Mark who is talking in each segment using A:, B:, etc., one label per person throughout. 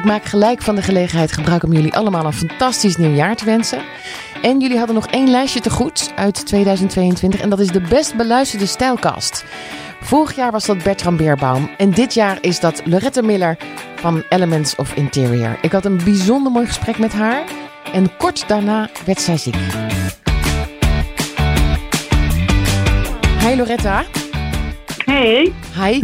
A: Ik maak gelijk van de gelegenheid gebruik om jullie allemaal een fantastisch nieuwjaar te wensen. En jullie hadden nog één lijstje te goed uit 2022 en dat is de best beluisterde stijlkast. Vorig jaar was dat Bertram Beerbaum en dit jaar is dat Lorette Miller van Elements of Interior. Ik had een bijzonder mooi gesprek met haar en kort daarna werd zij ziek. Hi Loretta.
B: Hey.
A: Hi.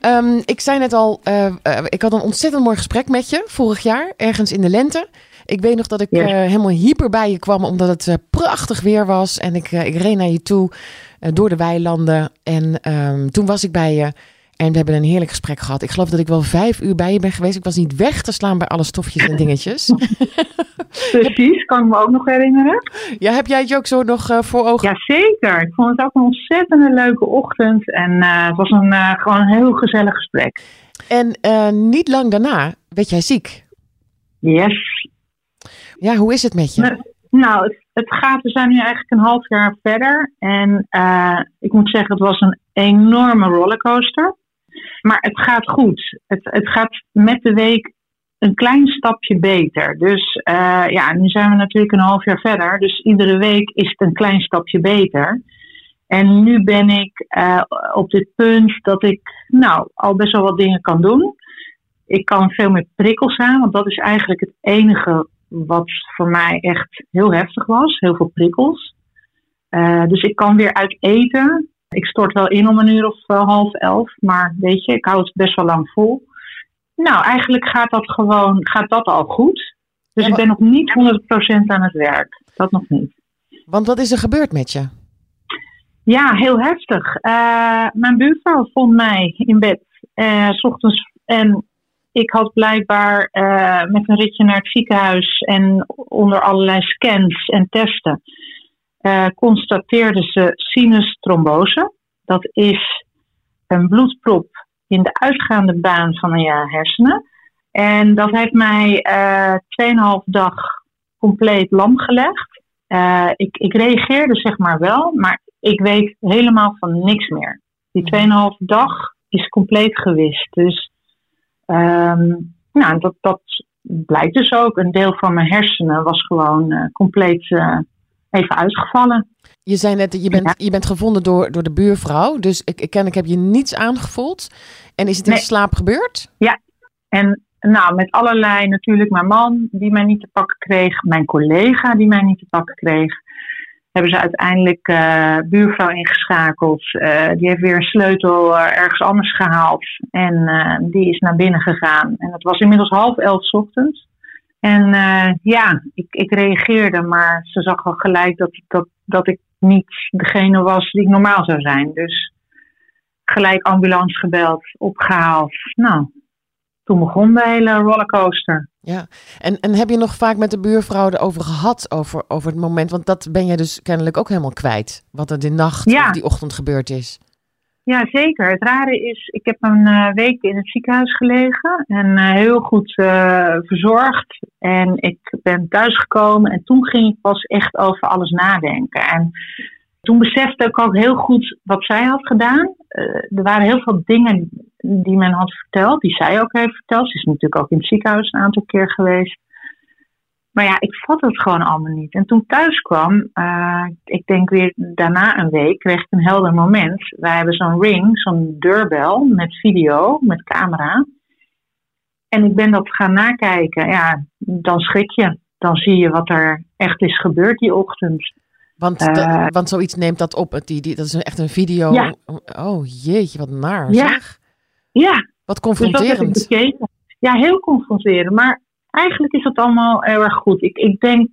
A: um, ik zei net al, uh, uh, ik had een ontzettend mooi gesprek met je vorig jaar, ergens in de lente. Ik weet nog dat ik yes. uh, helemaal hyper bij je kwam, omdat het prachtig weer was. En ik, ik reed naar je toe door de weilanden. En um, toen was ik bij je. En we hebben een heerlijk gesprek gehad. Ik geloof dat ik wel vijf uur bij je ben geweest. Ik was niet weg te slaan bij alle stofjes en dingetjes.
B: Precies, kan ik me ook nog herinneren.
A: Ja, heb jij het je ook zo nog uh, voor ogen?
B: Jazeker. Ik vond het ook een ontzettend leuke ochtend. En uh, het was een, uh, gewoon een heel gezellig gesprek.
A: En niet lang daarna werd jij ziek.
B: Yes.
A: Ja, hoe is het met je?
B: Nou, het, het gaat, we zijn nu eigenlijk een half jaar verder. En ik moet zeggen, het was een enorme rollercoaster. Maar het gaat goed. Het, het gaat met de week een klein stapje beter. Dus uh, ja, nu zijn we natuurlijk een half jaar verder. Dus iedere week is het een klein stapje beter. En nu ben ik uh, op dit punt dat ik nou al best wel wat dingen kan doen. Ik kan veel meer prikkels aan, want dat is eigenlijk het enige wat voor mij echt heel heftig was. Heel veel prikkels. Uh, dus ik kan weer uit eten. Ik stort wel in om een uur of half elf, maar weet je, ik hou het best wel lang vol. Nou, eigenlijk gaat dat gewoon, gaat dat al goed. Dus ja, ik ben nog niet 100% aan het werk. Dat nog niet.
A: Want wat is er gebeurd met je?
B: Ja, heel heftig. Uh, mijn buurvrouw vond mij in bed, uh, s ochtends. En ik had blijkbaar uh, met een ritje naar het ziekenhuis en onder allerlei scans en testen, constateerde ze sinustrombose. Dat is een bloedprop in de uitgaande baan van je hersenen. En dat heeft mij uh, 2,5 dag compleet lam gelegd. Uh, ik, ik reageerde zeg maar wel, maar ik weet helemaal van niks meer. Die 2,5 dag is compleet gewist. Dus um, nou, dat, dat blijkt dus ook. Een deel van mijn hersenen was gewoon uh, compleet even uitgevallen.
A: Je zei net, je bent, ja. je bent gevonden door, door de buurvrouw. Dus ik, ik, ken, ik heb je niets aangevoeld. En is het in nee. slaap gebeurd?
B: Ja, en nou, met allerlei natuurlijk mijn man die mij niet te pakken kreeg. Mijn collega die mij niet te pakken kreeg. Hebben ze uiteindelijk uh, buurvrouw ingeschakeld. Uh, die heeft weer een sleutel uh, ergens anders gehaald. En die is naar binnen gegaan. En het was inmiddels half elf ochtends. En ja, ik, ik reageerde, maar ze zag al gelijk dat, dat, dat ik niet degene was die ik normaal zou zijn. Dus gelijk ambulance gebeld, opgehaald. Nou, toen begon de hele rollercoaster.
A: Ja, en, en heb je nog vaak met de buurvrouw erover gehad, over, over het moment? Want dat ben jij dus kennelijk ook helemaal kwijt, wat er die nacht
B: ja.
A: of die ochtend gebeurd is.
B: Ja, zeker. Het rare is, ik heb een uh, week in het ziekenhuis gelegen en uh, heel goed uh, verzorgd. En ik ben thuisgekomen en toen ging ik pas echt over alles nadenken. En toen besefte ik ook heel goed wat zij had gedaan. er waren heel veel dingen die men had verteld, die zij ook heeft verteld. Ze is natuurlijk ook in het ziekenhuis een aantal keer geweest. Maar ja, ik vat het gewoon allemaal niet. En toen thuis kwam, uh, ik denk weer daarna een week, kreeg ik een helder moment. Wij hebben zo'n ring, zo'n deurbel met video, met camera. En ik ben dat gaan nakijken. Ja, dan schrik je. Dan zie je wat er echt is gebeurd die ochtend.
A: Want, uh, want zoiets neemt dat op. Die, die, dat is echt een video.
B: Ja.
A: Oh jeetje, wat naar
B: ja.
A: zeg.
B: Ja.
A: Wat confronterend.
B: Dus ik ja, heel confronterend. Maar eigenlijk is het allemaal heel erg goed. Ik, ik denk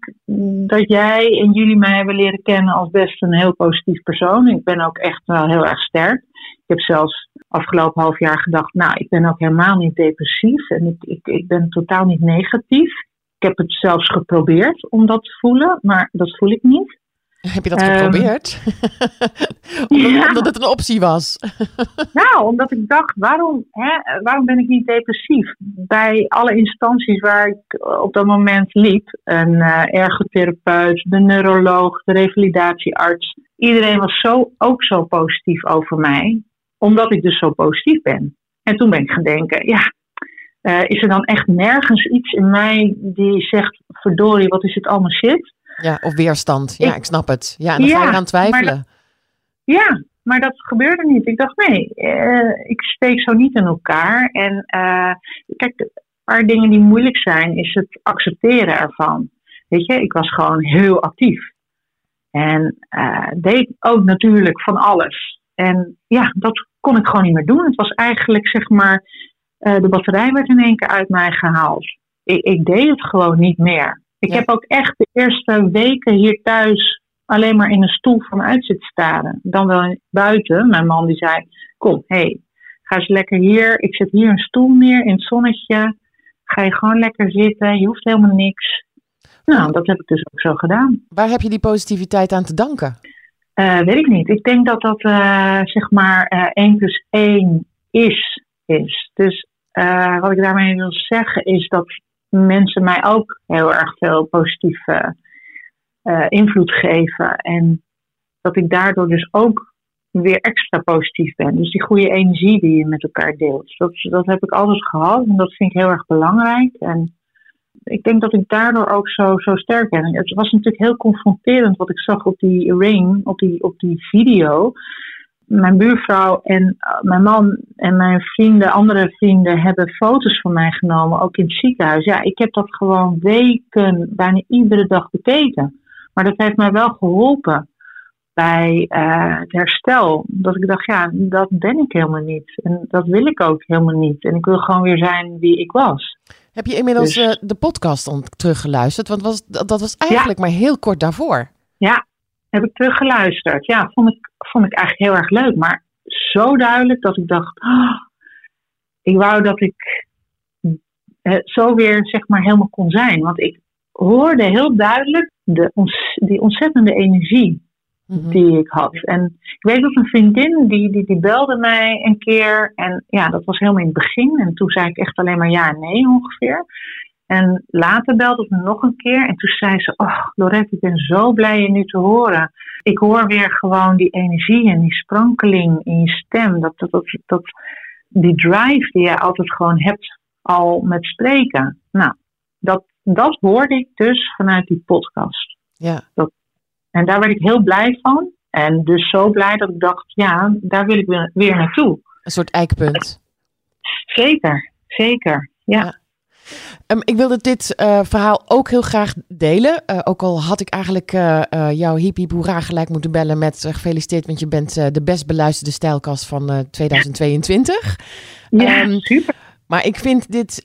B: dat jij en jullie mij hebben leren kennen als best een heel positief persoon. Ik ben ook echt wel heel erg sterk. Ik heb zelfs afgelopen half jaar gedacht, nou, ik ben ook helemaal niet depressief en ik, ik, ik ben totaal niet negatief. Ik heb het zelfs geprobeerd om dat te voelen, maar dat voel ik niet.
A: Heb je dat geprobeerd? Um, omdat, ja. omdat, het een optie was.
B: nou, omdat ik dacht, waarom, hè, waarom ben ik niet depressief? Bij alle instanties waar ik op dat moment liep, een uh, ergotherapeut, de neuroloog, de revalidatiearts, iedereen was zo, ook zo positief over mij, omdat ik dus zo positief ben. En toen ben ik gaan denken, ja, uh, is er dan echt nergens iets in mij die zegt: verdorie, wat is het allemaal shit?
A: Ja, of weerstand. Ja, ik, snap het. Ja, en dan ga je eraan twijfelen.
B: ja, maar dat gebeurde niet. Ik dacht: nee, uh, ik steek zo niet in elkaar. En uh, kijk, een paar dingen die moeilijk zijn, is het accepteren ervan. Weet je, ik was gewoon heel actief. En deed ook natuurlijk van alles. En ja, dat kon ik gewoon niet meer doen. Het was eigenlijk, zeg maar, de batterij werd in één keer uit mij gehaald. Ik, ik deed het gewoon niet meer. Ik heb ook echt de eerste weken hier thuis alleen maar in een stoel vanuit zitten staren. Dan wel buiten. Mijn man die zei, kom, hé, hey, ga eens lekker hier. Ik zet hier een stoel neer in het zonnetje. Ga je gewoon lekker zitten. Je hoeft helemaal niks. Nou, dat heb ik dus ook zo gedaan.
A: Waar heb je die positiviteit aan te danken?
B: Uh, weet ik niet. Ik denk dat dat uh, zeg maar uh, 1 plus 1 is. is. Dus wat ik daarmee wil zeggen is dat mensen mij ook heel erg veel positieve invloed geven. En dat ik daardoor dus ook weer extra positief ben. Dus die goede energie die je met elkaar deelt. Dat, dat heb ik altijd gehad en dat vind ik heel erg belangrijk. En ik denk dat ik daardoor ook zo, zo sterk ben. Het was natuurlijk heel confronterend wat ik zag op die ring, op die, op die video. Mijn buurvrouw en uh, mijn man en mijn vrienden, andere vrienden, hebben foto's van mij genomen, ook in het ziekenhuis. Ja, ik heb dat gewoon weken, bijna iedere dag bekeken. Maar dat heeft mij wel geholpen bij uh, het herstel. Dat ik dacht, ja, dat ben ik helemaal niet. En dat wil ik ook helemaal niet. En ik wil gewoon weer zijn wie ik was.
A: Heb je inmiddels dus, uh, de podcast teruggeluisterd? Want was, dat was eigenlijk maar heel kort daarvoor.
B: Ja, heb ik teruggeluisterd. Ja, vond ik, vond ik eigenlijk heel erg leuk. Maar zo duidelijk dat ik dacht, oh, ik wou dat ik uh, zo weer zeg maar helemaal kon zijn. Want ik hoorde heel duidelijk de, die ontzettende energie Mhm. die ik had. En ik weet dat een vriendin, die, die, die belde mij een keer. En ja, dat was helemaal in het begin. En toen zei ik echt alleen maar ja en nee ongeveer. En later belde ze nog een keer. En toen zei ze, oh Lorette, ik ben zo blij je nu te horen. Ik hoor weer gewoon die energie en die sprankeling in je stem. Dat, dat, dat, dat, die drive die je altijd gewoon hebt al met spreken. Nou, dat, dat hoorde ik dus vanuit die podcast.
A: Ja.
B: Dat, en daar werd ik heel blij van. En dus zo blij dat ik dacht, ja, daar wil ik weer, weer naartoe.
A: Een soort eikpunt.
B: Zeker, zeker, ja.
A: Um, ik wilde dit uh, verhaal ook heel graag delen. Uh, ook al had ik eigenlijk uh, jouw hippie boera gelijk moeten bellen met gefeliciteerd, want je bent de best beluisterde stijlkast van 2022.
B: Ja, um, super.
A: Maar ik vind dit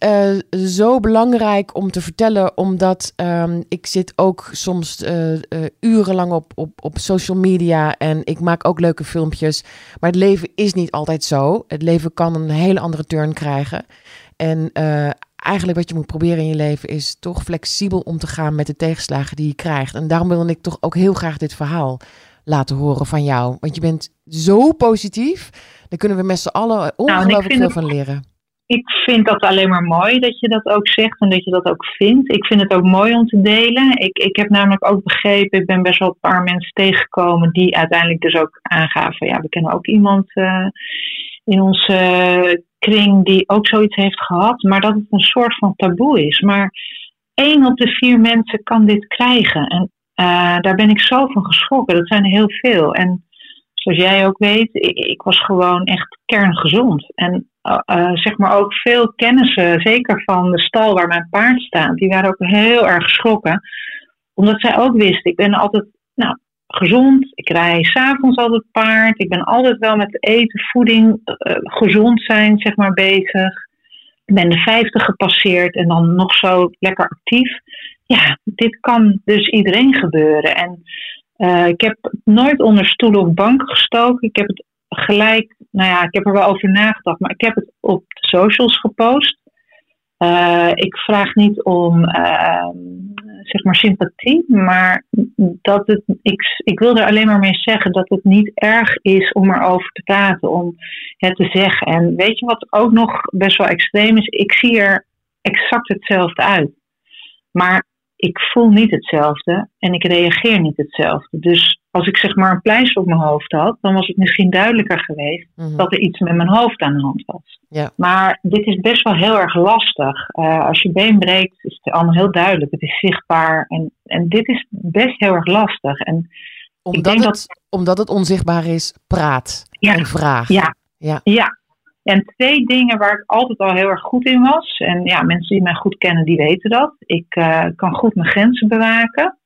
A: zo belangrijk om te vertellen, omdat um, ik zit ook soms urenlang op, op, op social media en ik maak ook leuke filmpjes. Maar het leven is niet altijd zo. Het leven kan een hele andere turn krijgen. En eigenlijk wat je moet proberen in je leven is toch flexibel om te gaan met de tegenslagen die je krijgt. En daarom wil ik toch ook heel graag dit verhaal laten horen van jou. Want je bent zo positief. Daar kunnen we met z'n allen nou, ongelooflijk nou, veel van leren
B: ik vind dat alleen maar mooi dat je dat ook zegt en dat je dat ook vindt. Ik vind het ook mooi om te delen. Ik, ik heb namelijk ook begrepen, ik ben best wel een paar mensen tegengekomen die uiteindelijk dus ook aangaven. Ja, we kennen ook iemand uh, in onze kring die ook zoiets heeft gehad, maar dat het een soort van taboe is. Maar één op de vier mensen kan dit krijgen. En uh, daar ben ik zo van geschrokken. Dat zijn er heel veel. En zoals jij ook weet, ik, ik was gewoon echt kerngezond. En uh, zeg maar ook veel kennissen, zeker van de stal waar mijn paard staat, die waren ook heel erg geschrokken. Omdat zij ook wisten, ik ben altijd nou, gezond, ik rij s'avonds altijd paard, ik ben altijd wel met eten, voeding, uh, gezond zijn, zeg maar, bezig. Ik ben de 50 gepasseerd en dan nog zo lekker actief. Ja, dit kan dus iedereen gebeuren. En uh, ik heb nooit onder stoelen of banken gestoken. Ik heb het gelijk, nou ja, ik heb er wel over nagedacht, maar ik heb het op de socials gepost. Uh, ik vraag niet om uh, zeg maar sympathie, maar dat het, ik, ik wil er alleen maar mee zeggen dat het niet erg is om erover te praten, om het te zeggen. En weet je wat ook nog best wel extreem is? Ik zie er exact hetzelfde uit. Maar ik voel niet hetzelfde en ik reageer niet hetzelfde. Dus als ik zeg maar een pleister op mijn hoofd had, dan was het misschien duidelijker geweest
A: Mhm.
B: dat er iets met mijn hoofd aan de hand was.
A: Ja.
B: Maar dit is best wel heel erg lastig. Eh, als je been breekt, is het allemaal heel duidelijk. Het is zichtbaar. En, en dit is best heel erg lastig. En
A: Omdat,
B: denk
A: het, omdat het onzichtbaar is, praat
B: Ja.
A: en vraag.
B: Ja.
A: Ja.
B: ja. En twee dingen waar ik altijd al heel erg goed in was. En ja, mensen die mij goed kennen, die weten dat. Ik eh, kan goed mijn grenzen bewaken.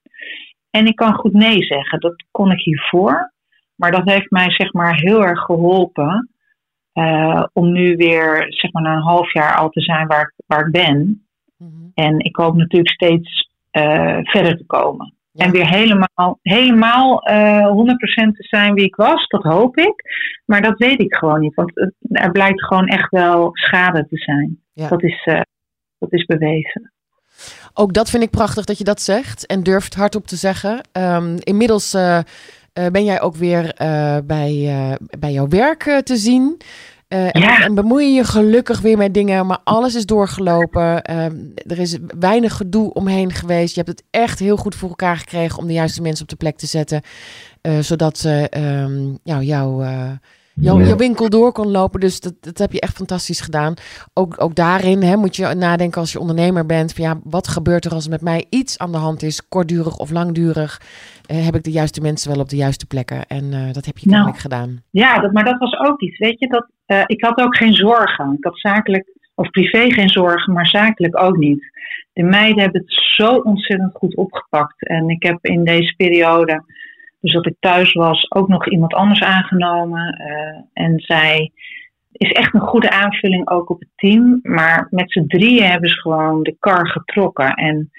B: En ik kan goed nee zeggen. Dat kon ik hiervoor. Maar dat heeft mij zeg maar heel erg geholpen. eh, om nu weer zeg maar na een half jaar al te zijn waar ik, waar ik ben.
A: Mhm.
B: En ik hoop natuurlijk steeds eh, verder te komen.
A: Ja.
B: En weer helemaal, helemaal eh 100% te zijn wie ik was, dat hoop ik. Maar dat weet ik gewoon niet. Want het- er blijkt gewoon echt wel schade te zijn.
A: Ja.
B: Dat, is, eh, dat is bewezen.
A: Ook dat vind ik prachtig dat je dat zegt en durft hardop te zeggen. Ehm, inmiddels eh, eh, ben jij ook weer eh, bij, bij jouw werk te zien. En,
B: Ja.
A: en bemoei je je gelukkig weer met dingen, maar alles is doorgelopen. Ehm, er is weinig gedoe omheen geweest. Je hebt het echt heel goed voor elkaar gekregen om de juiste mensen op de plek te zetten. zodat ze ehm, jou, jou, jouw, jouw winkel door kon lopen. Dus dat, dat heb je echt fantastisch gedaan. Ook, ook daarin hè, moet je nadenken als je ondernemer bent. Van ja, wat gebeurt er als er met mij iets aan de hand is, kortdurig of langdurig? Eh, heb ik de juiste mensen wel op de juiste plekken? En eh, dat heb je
B: Nou.
A: kennelijk gedaan.
B: Ja, dat, maar dat was ook iets. Weet je, dat, eh, ik had ook geen zorgen. Ik had zakelijk of privé geen zorgen, maar zakelijk ook niet. De meiden hebben het zo ontzettend goed opgepakt. En ik heb in deze periode, dus dat ik thuis was, ook nog iemand anders aangenomen. Eh, en zij is echt een goede aanvulling ook op het team. Maar met z'n drieën hebben ze gewoon de kar getrokken. En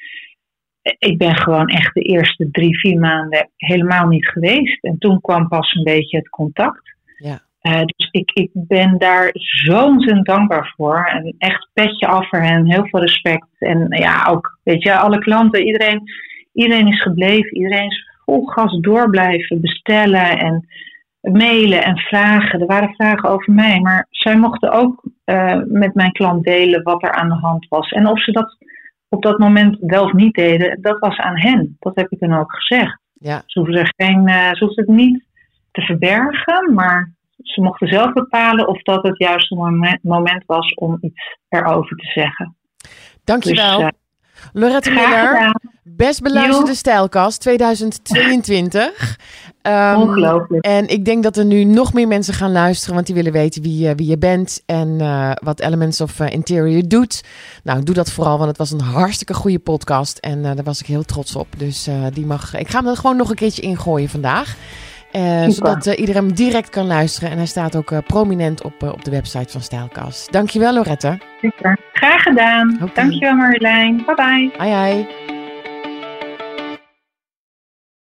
B: ik ben gewoon echt de eerste drie, vier maanden helemaal niet geweest. En toen kwam pas een beetje het contact.
A: Ja.
B: Eh, dus ik, ik ben daar zo ontzettend dankbaar voor. En echt petje af voor hen. Heel veel respect. En ja, ook, weet je, alle klanten, iedereen, iedereen is gebleven. Iedereen is vol gas door blijven bestellen en mailen en vragen. Er waren vragen over mij. Maar zij mochten ook eh, met mijn klant delen wat er aan de hand was. En of ze dat op dat moment wel of niet deden, dat was aan hen. Dat heb ik dan ook gezegd.
A: Ja.
B: Ze hoefden, er geen, ze hoefden het niet te verbergen, maar ze mochten zelf bepalen of dat het juiste moment, was om iets erover te zeggen.
A: Dankjewel.
B: Dus, eh,
A: Lorette Miller, best beluisterde stijlkast 2022. Ehm,
B: Ongelooflijk.
A: En ik denk dat er nu nog meer mensen gaan luisteren, want die willen weten wie, je- wie je bent en eh, wat Elements of eh, Interior doet. Nou, doe dat vooral, want het was een hartstikke goede podcast en eh, daar was ik heel trots op. Dus eh, die mag, ik ga hem er gewoon nog een keertje ingooien vandaag. Eh, zodat eh, iedereen hem direct kan luisteren. En hij staat ook eh, prominent op, op de website van Stijlkast. Dankjewel, Lorette.
B: Super. Graag gedaan. Dankjewel Marjolein. Bye bye.
A: Ai ai.